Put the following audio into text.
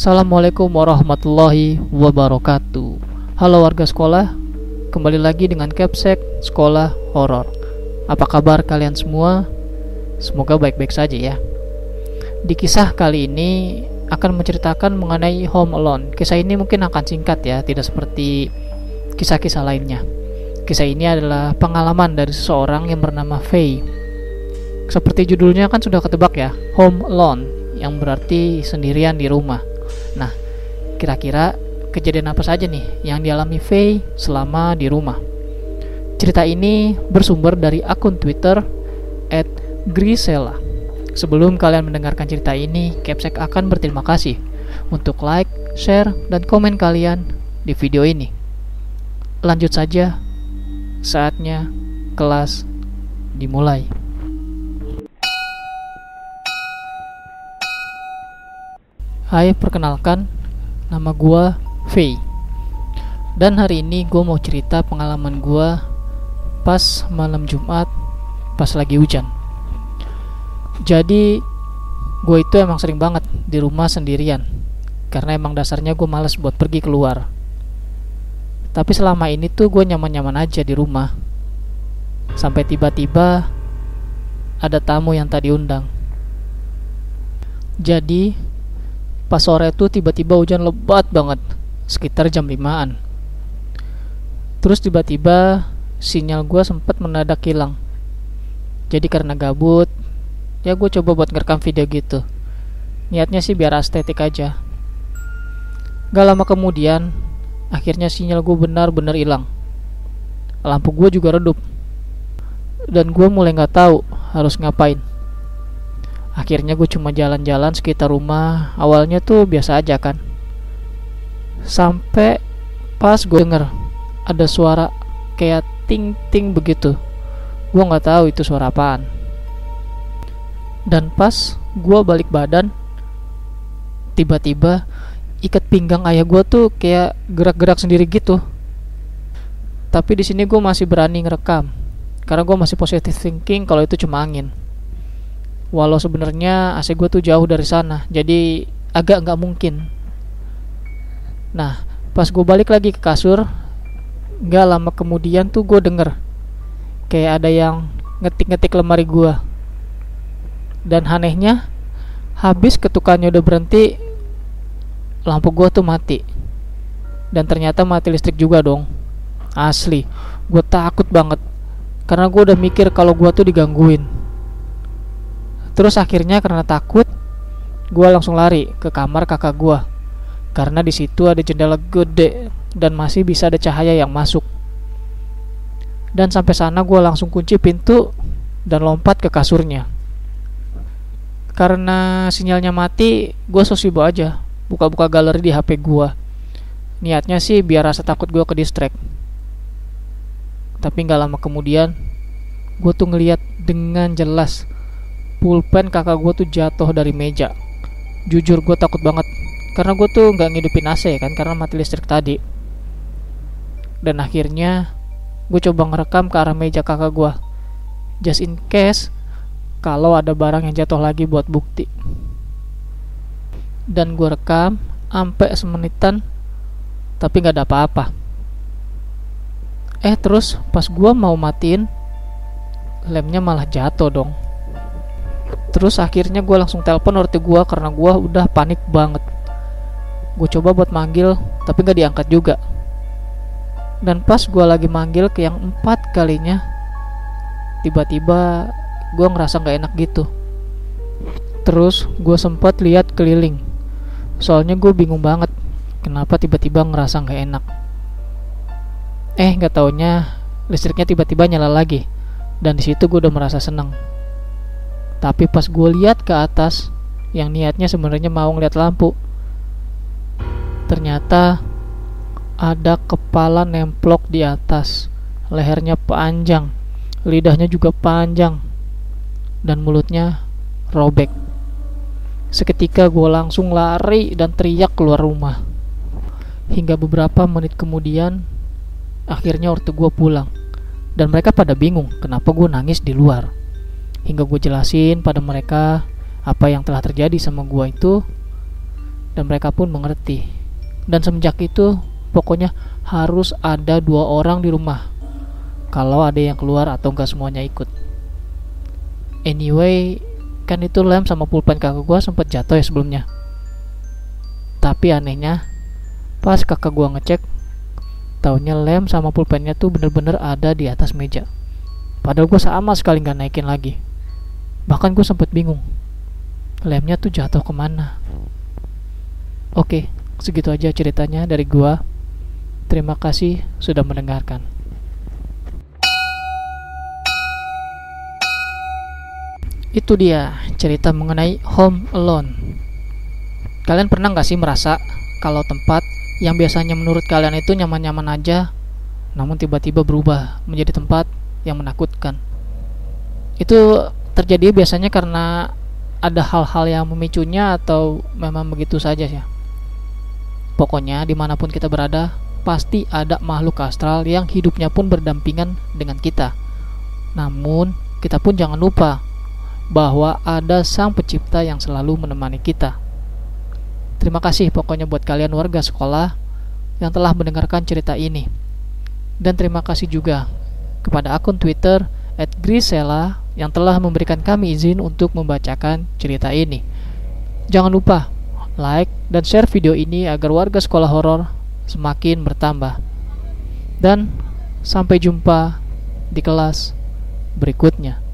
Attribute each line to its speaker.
Speaker 1: Assalamualaikum warahmatullahi wabarakatuh. Halo warga sekolah Kembali lagi dengan Capsek Sekolah Horor. Apa kabar kalian semua? Semoga baik-baik saja ya. Di kisah kali ini akan menceritakan mengenai Home Alone. Kisah ini mungkin akan singkat ya Tidak seperti kisah-kisah lainnya. Kisah ini adalah pengalaman dari seseorang yang bernama Faye. Seperti judulnya kan sudah ketebak ya, home alone yang berarti sendirian di rumah. Nah, kira-kira kejadian apa saja nih yang dialami Faye selama di rumah? Cerita ini bersumber dari akun Twitter @grisela. Sebelum kalian mendengarkan cerita ini, Capsek akan berterima kasih untuk like, share, dan komen kalian di video ini. Lanjut saja, saatnya kelas dimulai. Hai, perkenalkan, nama gua Faye. Dan hari ini gue mau cerita pengalaman gua pas malam Jumat, pas lagi hujan. Jadi, gue itu emang sering banget di rumah sendirian, karena emang dasarnya gue males buat pergi keluar. Tapi selama ini tuh gue nyaman-nyaman aja di rumah. Sampai tiba-tiba ada tamu yang tadi undang. Jadi, Pas sore itu tiba-tiba hujan lebat banget, sekitar jam 5-an. Terus tiba-tiba sinyal gue sempat mendadak hilang. Jadi karena gabut, ya gue coba buat ngerekam video gitu. Niatnya sih biar estetik aja. Gak lama kemudian, akhirnya sinyal gue benar-benar hilang. Lampu gue juga redup. Dan gue mulai gak tahu harus ngapain akhirnya gue cuma jalan-jalan sekitar rumah. Awalnya tuh biasa aja kan. Sampai pas gue denger ada suara kayak ting ting begitu. Gue nggak tahu itu suara apaan. Dan pas gue balik badan tiba-tiba ikat pinggang ayah gue tuh kayak gerak-gerak sendiri gitu. Tapi di sini gue masih berani ngerekam. Karena gue masih positive thinking kalau itu cuma angin walau sebenarnya AC gue tuh jauh dari sana jadi agak nggak mungkin. Nah pas gue balik lagi ke kasur nggak lama kemudian tuh gue denger kayak ada yang ngetik-ngetik lemari gue dan anehnya habis ketukannya udah berhenti lampu gue tuh mati. Dan ternyata mati listrik juga dong. Asli gue takut banget. Karena gue udah mikir kalau gue tuh digangguin Terus akhirnya karena takut, gue langsung lari ke kamar kakak gue. Karena di situ ada jendela gede dan masih bisa ada cahaya yang masuk. Dan sampai sana gue langsung kunci pintu dan lompat ke kasurnya. Karena sinyalnya mati, gue sosibo aja, buka-buka galeri di HP gue. Niatnya sih biar rasa takut gue ke distract. Tapi nggak lama kemudian, gue tuh ngeliat dengan jelas pulpen kakak gue tuh jatuh dari meja. Jujur gue takut banget. Karena gue tuh nggak ngidupin AC kan? Karena mati listrik tadi. Dan akhirnya gue coba ngerekam ke arah meja kakak gue just in case kalau ada barang yang jatuh lagi buat bukti. Dan gue rekam sampai semenitan tapi nggak ada apa-apa. Eh terus pas gue mau matiin lemnya malah jatuh dong terus akhirnya gue langsung telepon ortu gue karena gue udah panik banget. Gue coba buat manggil tapi gak diangkat juga. Dan pas gue lagi manggil ke yang empat kalinya tiba-tiba gue ngerasa gak enak gitu. Terus gue sempat lihat keliling. Soalnya gue bingung banget kenapa tiba-tiba ngerasa gak enak. Eh nggak taunya listriknya tiba-tiba nyala lagi. Dan di situ gue udah merasa seneng tapi pas gue lihat ke atas, yang niatnya sebenarnya mau ngeliat lampu, ternyata ada kepala nemplok di atas, lehernya panjang, lidahnya juga panjang, dan mulutnya robek. Seketika gue langsung lari dan teriak keluar rumah. Hingga beberapa menit kemudian, akhirnya ortu gue pulang. Dan mereka pada bingung kenapa gue nangis di luar hingga gue jelasin pada mereka apa yang telah terjadi sama gue itu dan mereka pun mengerti. Dan semenjak itu, pokoknya harus ada dua orang di rumah. Kalau ada yang keluar atau enggak semuanya ikut. Anyway, kan itu lem sama pulpen kakak gua sempat jatuh ya sebelumnya. Tapi anehnya, pas kakak gua ngecek, taunya lem sama pulpennya tuh bener-bener ada di atas meja. Padahal gua sama sekali nggak naikin lagi. Bahkan gue sempet bingung, lemnya tuh jatuh ke mana. Oke, segitu aja ceritanya dari gua. Terima kasih sudah mendengarkan. Itu dia cerita mengenai Home Alone. Kalian pernah nggak sih merasa kalau tempat yang biasanya menurut kalian itu nyaman-nyaman aja, namun tiba-tiba berubah menjadi tempat yang menakutkan? Itu terjadi biasanya karena ada hal-hal yang memicunya atau memang begitu saja ya. Pokoknya di mana pun kita berada, pasti ada makhluk astral yang hidupnya pun berdampingan dengan kita. Namun, kita pun jangan lupa bahwa ada Sang Pencipta yang selalu menemani kita. Terima kasih pokoknya buat kalian warga sekolah yang telah mendengarkan cerita ini. Dan terima kasih juga kepada akun Twitter @grisela yang telah memberikan kami izin untuk membacakan cerita ini. Jangan lupa like dan share video ini agar warga sekolah horor semakin bertambah. Dan sampai jumpa di kelas berikutnya.